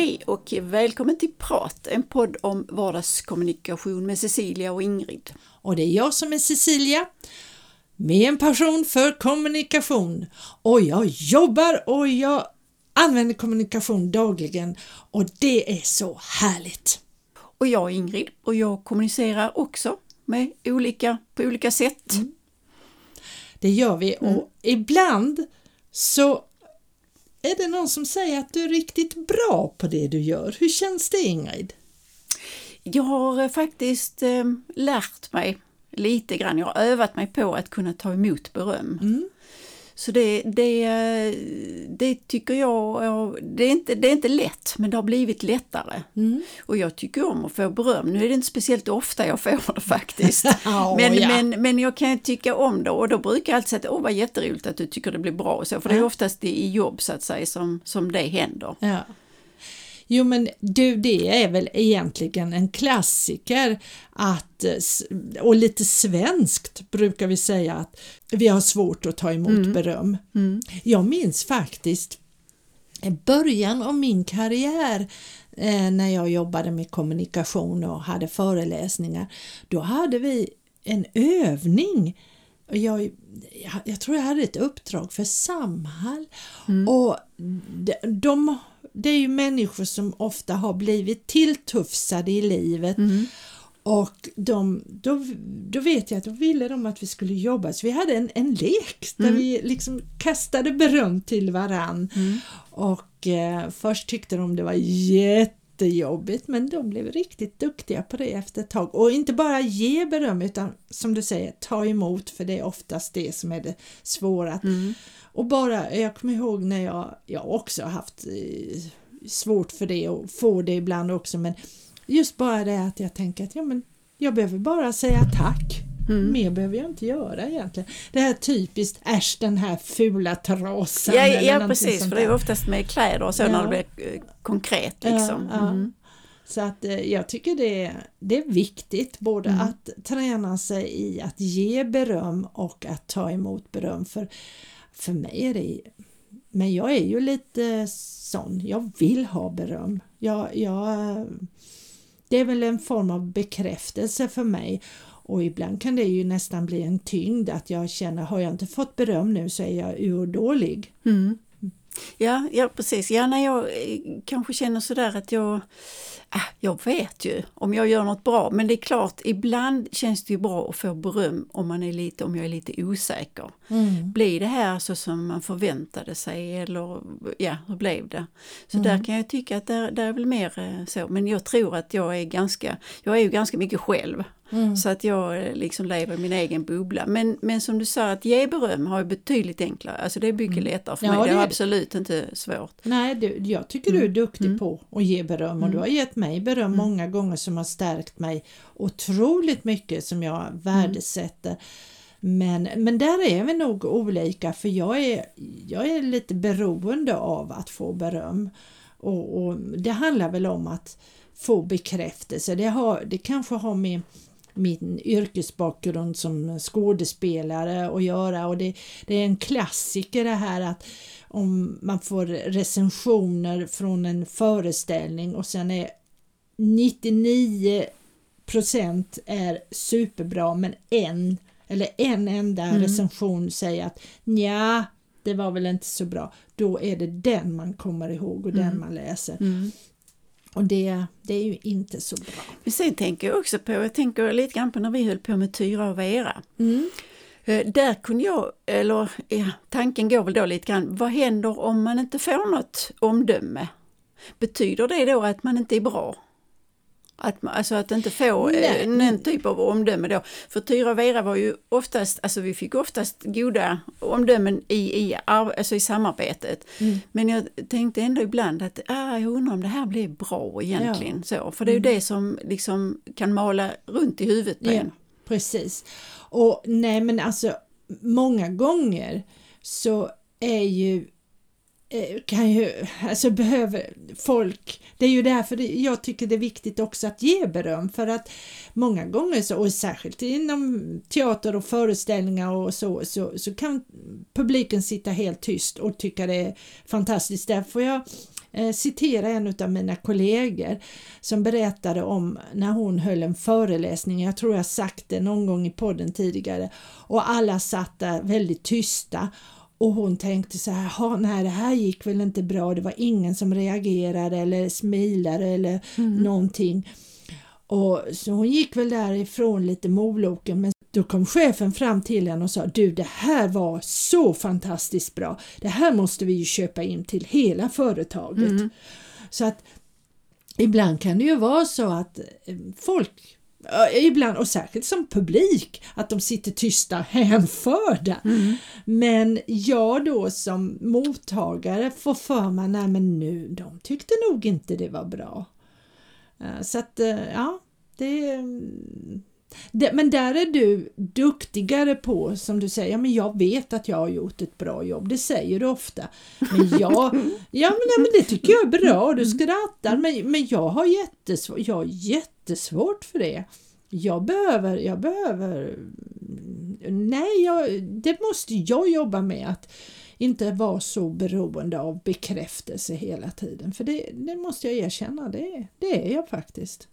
Hej och välkommen till Prat, en podd om vardagskommunikation med Cecilia och Ingrid. Och det är jag som är Cecilia med en passion för kommunikation och jag jobbar och jag använder kommunikation dagligen och det är så härligt. Och jag är Ingrid och jag kommunicerar också med olika, på olika sätt. Mm. Det gör vi och mm. ibland så är det någon som säger att du är riktigt bra på det du gör. Hur känns det Ingrid? Jag har faktiskt eh, lärt mig lite grann, jag har övat mig på att kunna ta emot beröm. Mm. Så det, det, det tycker jag, det är, inte, det är inte lätt men det har blivit lättare. Mm. Och jag tycker om att få beröm. Nu är det inte speciellt ofta jag får det faktiskt. oh, men, ja. men, men jag kan tycka om det och då brukar jag alltid säga att åh vad jätteroligt att du tycker det blir bra och så. För det är oftast i jobb så att säga som, som det händer. Ja. Jo men du, det är väl egentligen en klassiker att, och lite svenskt brukar vi säga att vi har svårt att ta emot mm. beröm. Mm. Jag minns faktiskt början av min karriär eh, när jag jobbade med kommunikation och hade föreläsningar. Då hade vi en övning jag, jag, tror jag hade ett uppdrag för Samhall mm. och de, de det är ju människor som ofta har blivit tilltufsade i livet mm. och de, då, då vet jag att då ville de att vi skulle jobba så vi hade en, en lek där mm. vi liksom kastade beröm till varann mm. och eh, först tyckte de det var jättejobbigt men de blev riktigt duktiga på det efter ett tag och inte bara ge beröm utan som du säger ta emot för det är oftast det som är det svåra. Mm. Och bara, jag kommer ihåg när jag, jag också haft eh, svårt för det och får det ibland också men just bara det att jag tänker att ja, men jag behöver bara säga tack. Mm. Mer behöver jag inte göra egentligen. Det här typiskt, äsch den här fula trasan. Ja, ja precis, för det är oftast med kläder och så ja. när det blir eh, konkret. Liksom. Ja, mm. Så att eh, jag tycker det är, det är viktigt både mm. att träna sig i att ge beröm och att ta emot beröm. För för mig är det men jag är ju lite sån, jag vill ha beröm. Jag, jag, det är väl en form av bekräftelse för mig och ibland kan det ju nästan bli en tyngd att jag känner, har jag inte fått beröm nu så är jag urdålig. Mm. Ja, ja precis. Ja, när jag eh, kanske känner sådär att jag äh, jag vet ju om jag gör något bra, men det är klart, ibland känns det ju bra att få beröm om, man är lite, om jag är lite osäker. Mm. Blir det här så som man förväntade sig eller ja, hur blev det? Så mm. där kan jag tycka att det, det är väl mer eh, så, men jag tror att jag är ganska, jag är ju ganska mycket själv. Mm. Så att jag liksom lever i min egen bubbla. Men, men som du sa, att ge beröm har ju betydligt enklare, alltså det är mycket mm. lättare för ja, mig. Det är absolut inte svårt. Nej, du, jag tycker du är mm. duktig mm. på att ge beröm och du har gett mig beröm mm. många gånger som har stärkt mig otroligt mycket som jag värdesätter. Men, men där är vi nog olika för jag är, jag är lite beroende av att få beröm. Och, och det handlar väl om att få bekräftelse. Det, har, det kanske har med min yrkesbakgrund som skådespelare att göra och det, det är en klassiker det här att om man får recensioner från en föreställning och sen är 99 procent är superbra men en eller en enda mm. recension säger att ja det var väl inte så bra. Då är det den man kommer ihåg och mm. den man läser. Mm. Och det, det är ju inte så bra. Men sen tänker jag också på, jag tänker lite grann på när vi höll på med Tyra och Vera. Mm. Eh, där kunde jag, eller ja, tanken går väl då lite grann, vad händer om man inte får något omdöme? Betyder det då att man inte är bra? Att, alltså att inte få eh, någon typ av omdöme då. För Tyra och Vera var ju oftast, alltså vi fick oftast goda omdömen i, i, alltså i samarbetet. Mm. Men jag tänkte ändå ibland att ah, jag undrar om det här blir bra egentligen. Ja. Så, för det är ju mm. det som liksom kan mala runt i huvudet på ja, en. Precis. Och nej men alltså många gånger så är ju Eh, kan ju, alltså behöver folk, det är ju därför jag tycker det är viktigt också att ge beröm för att många gånger så, och särskilt inom teater och föreställningar och så, så, så kan publiken sitta helt tyst och tycka det är fantastiskt. Där får jag eh, citera en av mina kollegor som berättade om när hon höll en föreläsning, jag tror jag sagt det någon gång i podden tidigare, och alla satt där väldigt tysta och hon tänkte så här, nej det här gick väl inte bra, det var ingen som reagerade eller smilade eller mm. någonting. Och så hon gick väl därifrån lite moloken men då kom chefen fram till henne och sa du det här var så fantastiskt bra, det här måste vi ju köpa in till hela företaget. Mm. Så att ibland kan det ju vara så att eh, folk Ibland, och särskilt som publik, att de sitter tysta hänförda. Mm. Men jag då som mottagare får för mig, nej men nu, de tyckte nog inte det var bra. Så att, eh, ja, det, det, men där är du duktigare på, som du säger, ja, men jag vet att jag har gjort ett bra jobb, det säger du ofta. Men jag, ja men, nej, men det tycker jag är bra, du skrattar, men, men jag, har jättesvår, jag har jättesvårt för det. Jag behöver, jag behöver, nej, jag, det måste jag jobba med att inte vara så beroende av bekräftelse hela tiden, för det, det måste jag erkänna, det, det är jag faktiskt.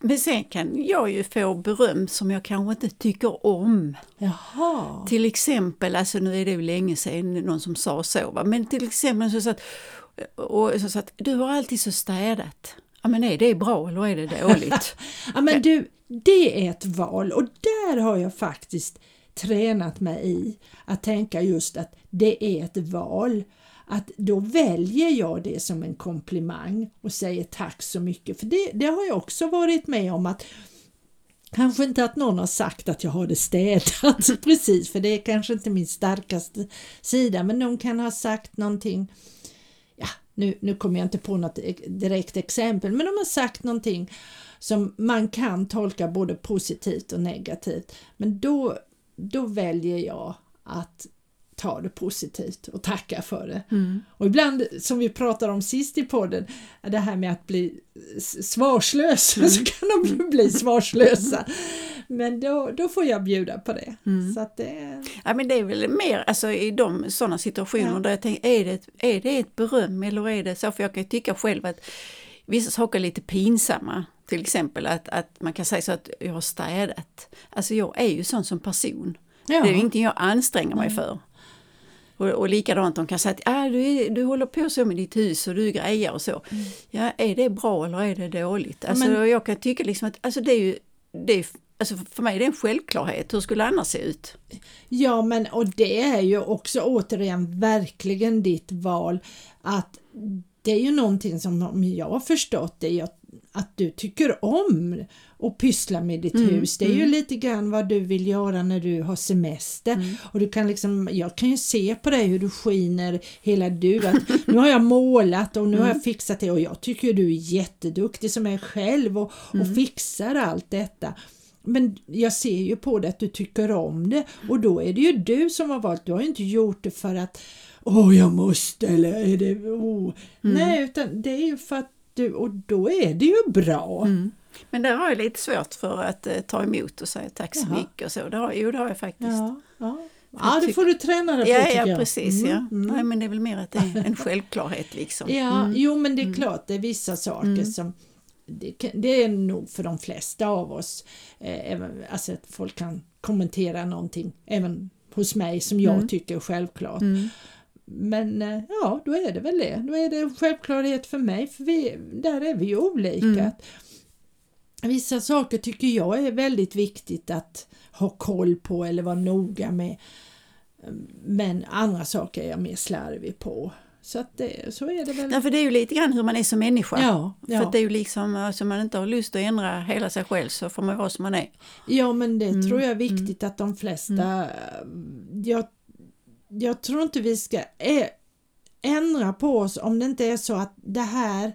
Men sen kan jag ju få beröm som jag kanske inte tycker om. Jaha. Till exempel, alltså nu är det ju länge sedan någon som sa så, va? men till exempel så att, och så att du har alltid så städat. Ja men är det bra eller är det dåligt? ja men du, det är ett val. Och där har jag faktiskt tränat mig i att tänka just att det är ett val. Att då väljer jag det som en komplimang och säger tack så mycket. För det, det har jag också varit med om att Kanske inte att någon har sagt att jag har det städat. Precis, för det är kanske inte min starkaste sida, men någon kan ha sagt någonting, nu, nu kommer jag inte på något direkt exempel, men de har sagt någonting som man kan tolka både positivt och negativt, men då, då väljer jag att ta det positivt och tacka för det. Mm. Och ibland, som vi pratade om sist i podden, det här med att bli svarslös, mm. så kan de bli svarslösa. Men då, då får jag bjuda på det. Mm. Så det... Ja, men det är väl mer alltså, i de sådana situationer ja. där jag tänker, är det, är det ett beröm eller är det så? För jag kan tycka själv att vissa saker är lite pinsamma. Till exempel att, att man kan säga så att jag har städat. Alltså jag är ju sån som person. Ja. Det är ju ingenting jag anstränger mig för. Och, och likadant, de kan säga att ah, du, du håller på så med ditt hus och du grejer och så. Mm. Ja, är det bra eller är det dåligt? Alltså, men... Jag kan tycka liksom att alltså, det är ju, det är, alltså, för mig är det en självklarhet, hur skulle det annars se ut? Ja, men och det är ju också återigen verkligen ditt val att det är ju någonting som om jag har förstått det, att du tycker om att pyssla med ditt mm, hus. Det är mm. ju lite grann vad du vill göra när du har semester. Mm. Och du kan liksom, jag kan ju se på dig hur du skiner hela du. Att nu har jag målat och nu har jag mm. fixat det och jag tycker du är jätteduktig som är själv och, och mm. fixar allt detta. Men jag ser ju på det att du tycker om det och då är det ju du som har valt, du har ju inte gjort det för att Åh, jag måste eller är det... Oh. Nej, utan det är ju för att du, och då är det ju bra. Mm. Men där har jag lite svårt för att eh, ta emot och säga tack så Jaha. mycket och så. Det har, jo, det har jag faktiskt. Ja, ja. ja det får du träna dig på ja, tycker jag. Ja, precis. Mm, ja. Mm. Nej, men det är väl mer att det är en självklarhet liksom. Ja, mm. jo men det är mm. klart, det är vissa saker mm. som det, det, är nog för de flesta av oss, eh, även, alltså att folk kan kommentera någonting, även hos mig som jag mm. tycker är självklart. Men eh, ja, då är det väl det. Då är det en självklarhet för mig, för vi, där är vi ju olika. Mm. Vissa saker tycker jag är väldigt viktigt att ha koll på eller vara noga med. Men andra saker är jag mer slarvig på. Så, att det, så är det väl. Ja, för det är ju lite grann hur man är som människa. Ja, ja. För det är ju liksom, alltså man inte har lust att ändra hela sig själv så får man vara som man är. Ja men det mm. tror jag är viktigt mm. att de flesta, mm. jag jag tror inte vi ska ändra på oss om det inte är så att det här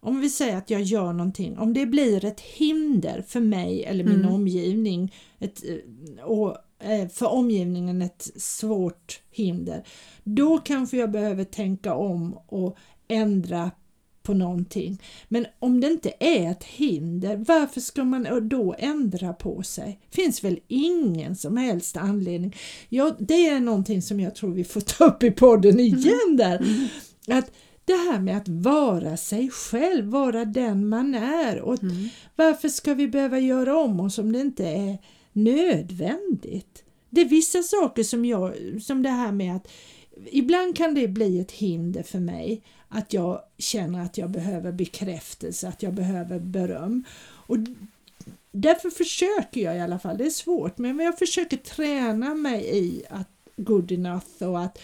om vi säger att jag gör någonting, om det blir ett hinder för mig eller min mm. omgivning ett, och eh, för omgivningen ett svårt hinder, då kanske jag behöver tänka om och ändra på någonting. Men om det inte är ett hinder, varför ska man då ändra på sig? finns väl ingen som helst anledning. Ja, det är någonting som jag tror vi får ta upp i podden igen där. Att det här med att vara sig själv, vara den man är. Och mm. Varför ska vi behöva göra om oss om det inte är nödvändigt? Det är vissa saker som jag, som det här med att ibland kan det bli ett hinder för mig att jag känner att jag behöver bekräftelse, att jag behöver beröm. Och därför försöker jag i alla fall, det är svårt, men jag försöker träna mig i att good enough och att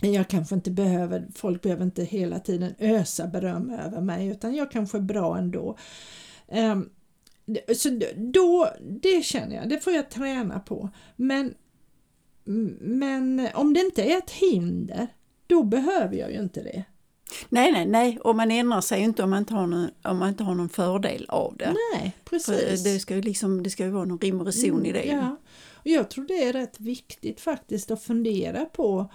jag kanske inte behöver, folk behöver inte hela tiden ösa beröm över mig utan jag kanske är bra ändå. Um, så då, det känner jag, det får jag träna på. Men, men om det inte är ett hinder, då behöver jag ju inte det. Nej, nej, nej, och man ändrar sig ju inte om man inte har någon, om man inte har någon fördel av det. Nej, precis. det ska ju liksom, det ska ju vara någon rim och reson mm, i det. Ja. Och jag tror det är rätt viktigt faktiskt att fundera på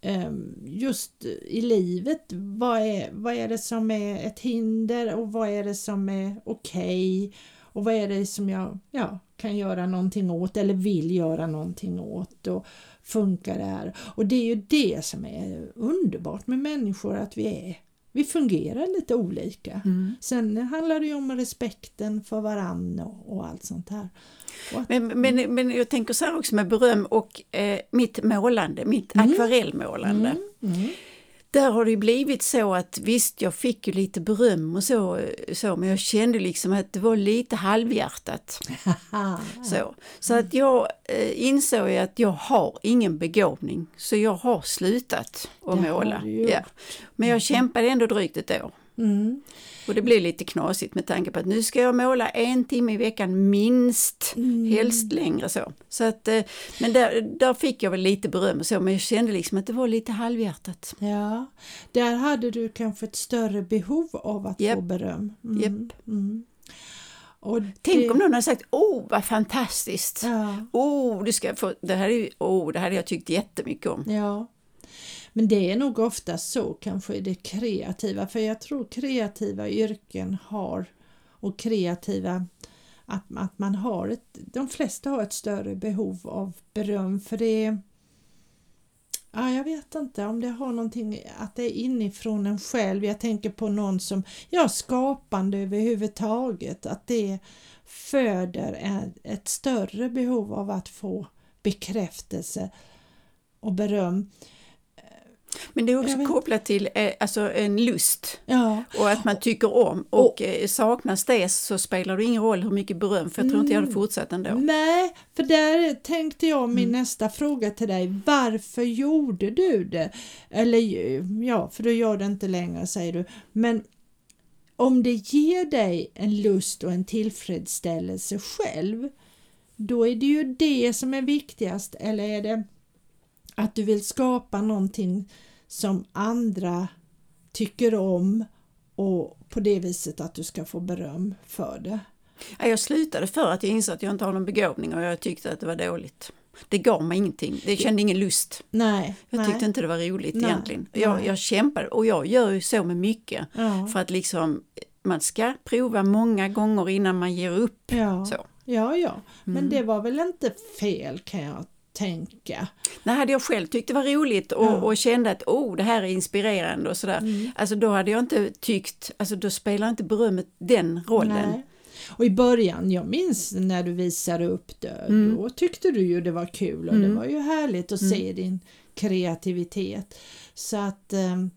Ehm, just i livet. Vad är, vad är det som är ett hinder och vad är det som är okej? Okay? Och vad är det som jag ja, kan göra någonting åt eller vill göra någonting åt? Och funkar det här? Och det är ju det som är underbart med människor, att vi är vi fungerar lite olika. Mm. Sen handlar det ju om respekten för varann och, allt sånt här. Men, men, men jag tänker så här också med beröm och eh, mitt målande, mitt mm. akvarellmålande. Mm. Mm. Där har det blivit så att visst, jag fick ju lite beröm och så, så men jag kände liksom att det var lite halvhjärtat. så så att jag eh, insåg att jag har ingen begåvning, så jag har slutat att måla. Ja. Men jag kämpade ändå drygt ett år. Mm. Och det blir lite knasigt med tanke på att nu ska jag måla en timme i veckan minst, mm. helst längre så. så att, eh, men där, där fick jag väl lite beröm och så, men jag kände liksom att det var lite halvhjärtat. Ja, där hade du kanske ett större behov av att yep. få beröm. Mm. Yep. Mm. Och Tänk om någon hade sagt Åh vad fantastiskt! Ja. Oh, du ska få, det, här är, oh, det hade jag tyckt jättemycket om. Ja. Men det är nog ofta så kanske i det kreativa, för jag tror kreativa yrken har och kreativa att, att man har ett, de flesta har ett större behov av beröm för det Ja, jag vet inte om det har någonting att det är inifrån en själv. Jag tänker på någon som, ja skapande överhuvudtaget, att det föder ett större behov av att få bekräftelse och beröm. Men det är också kopplat till eh, alltså en lust ja. och att man tycker om och, och eh, saknas det så spelar det ingen roll hur mycket beröm för jag tror inte jag hade mm. fortsatt ändå. Nej, för där tänkte jag min mm. nästa fråga till dig. Varför gjorde du det? Eller ja, för du gör det inte längre säger du. Men om det ger dig en lust och en tillfredsställelse själv, då är det ju det som är viktigast eller är det att du vill skapa någonting som andra tycker om och på det viset att du ska få beröm för det. Jag slutade för att jag insåg att jag inte har någon begåvning och jag tyckte att det var dåligt. Det gav mig ingenting, det kände ingen lust. Nej, jag tyckte nej. inte det var roligt nej, egentligen. Jag, jag kämpade och jag gör ju så med mycket ja. för att liksom man ska prova många gånger innan man ger upp. Ja, så. ja, ja. men mm. det var väl inte fel kan jag tänka. Nej, hade jag själv tyckt det var roligt och, ja. och kände att oh, det här är inspirerande och sådär, mm. alltså då hade jag inte tyckt, alltså då spelar inte berömmet den rollen. Nej. Och i början, jag minns när du visade upp det, mm. då tyckte du ju det var kul och mm. det var ju härligt att se mm. din kreativitet. Så att ehm,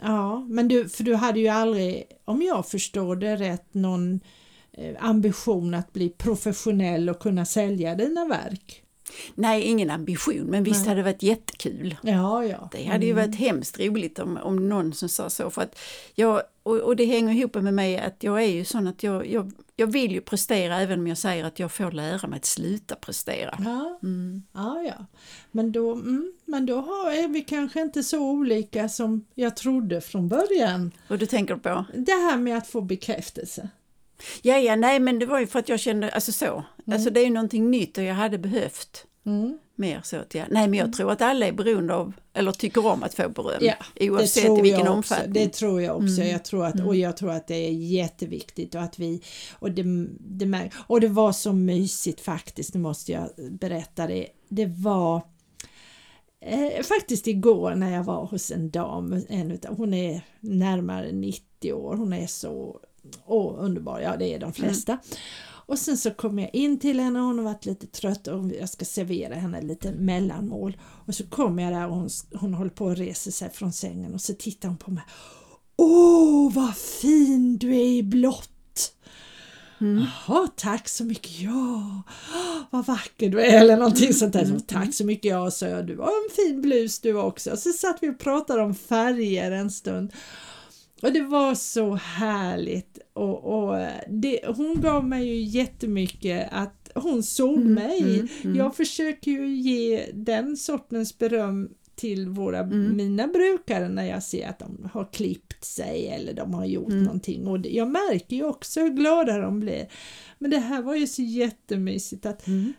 Ja, men du, för du hade ju aldrig, om jag förstår det rätt, någon eh, ambition att bli professionell och kunna sälja dina verk? Nej, ingen ambition, men visst Nej. hade det varit jättekul. Ja, ja. Det hade ju mm. varit hemskt roligt om, om någon som sa så. För att jag, och, och det hänger ihop med mig att jag är ju sån att jag, jag, jag vill ju prestera även om jag säger att jag får lära mig att sluta prestera. Ja, mm. ja, ja. Men då, mm, men då är vi kanske inte så olika som jag trodde från början. Och du tänker på? Det här med att få bekräftelse. Ja, ja, nej men det var ju för att jag kände, alltså så, mm. alltså det är ju någonting nytt och jag hade behövt mm. mer så att jag, nej men jag mm. tror att alla är beroende av, eller tycker om att få beröm, ja, oavsett i vilken omfattning. Det tror jag också, mm. jag tror att, och mm. jag tror att det är jätteviktigt och att vi, och det, det, och det var så mysigt faktiskt, nu måste jag berätta det, det var Eh, faktiskt igår när jag var hos en dam, en utav, hon är närmare 90 år, hon är så åh, underbar, ja det är de flesta. Mm. Och sen så kom jag in till henne, hon har varit lite trött och jag ska servera henne lite mellanmål. Och så kommer jag där och hon, hon håller på att resa sig från sängen och så tittar hon på mig. Åh, vad fin du är i blått! Mm. Jaha, tack så mycket, ja, vad vacker du är eller någonting sånt där. Mm. Tack så mycket, ja, sa jag, du har en fin blus du också. Så satt vi och pratade om färger en stund. Och det var så härligt och, och det, hon gav mig ju jättemycket att hon såg mm, mig. Mm, mm. Jag försöker ju ge den sortens beröm till våra, mm. mina brukare när jag ser att de har klippt sig eller de har gjort mm. någonting och jag märker ju också hur glada de blir. Men det här var ju så jättemysigt att mm.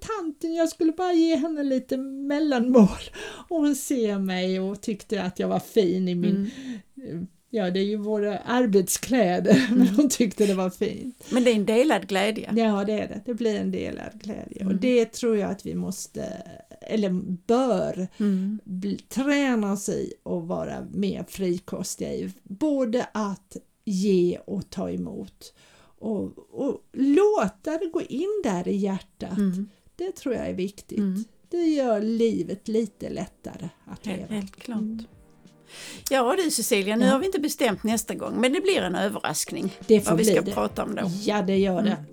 Tanten, jag skulle bara ge henne lite mellanmål och hon ser mig och tyckte att jag var fin i min mm. Ja, det är ju våra arbetskläder, mm. men hon tyckte det var fint. Men det är en delad glädje? Ja, det är det. Det blir en delad glädje mm. och det tror jag att vi måste, eller bör, mm. bli, träna oss i och vara mer frikostiga i. Både att ge och ta emot och, och låta det gå in där i hjärtat. Mm. Det tror jag är viktigt. Mm. Det gör livet lite lättare att leva. Helt klart. Mm. Ja du Cecilia, nu ja. har vi inte bestämt nästa gång men det blir en överraskning det får vad vi ska det. prata om då. Ja det gör det. Mm.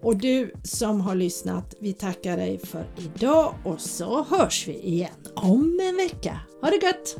Och du som har lyssnat, vi tackar dig för idag och så hörs vi igen om en vecka. Ha det gött!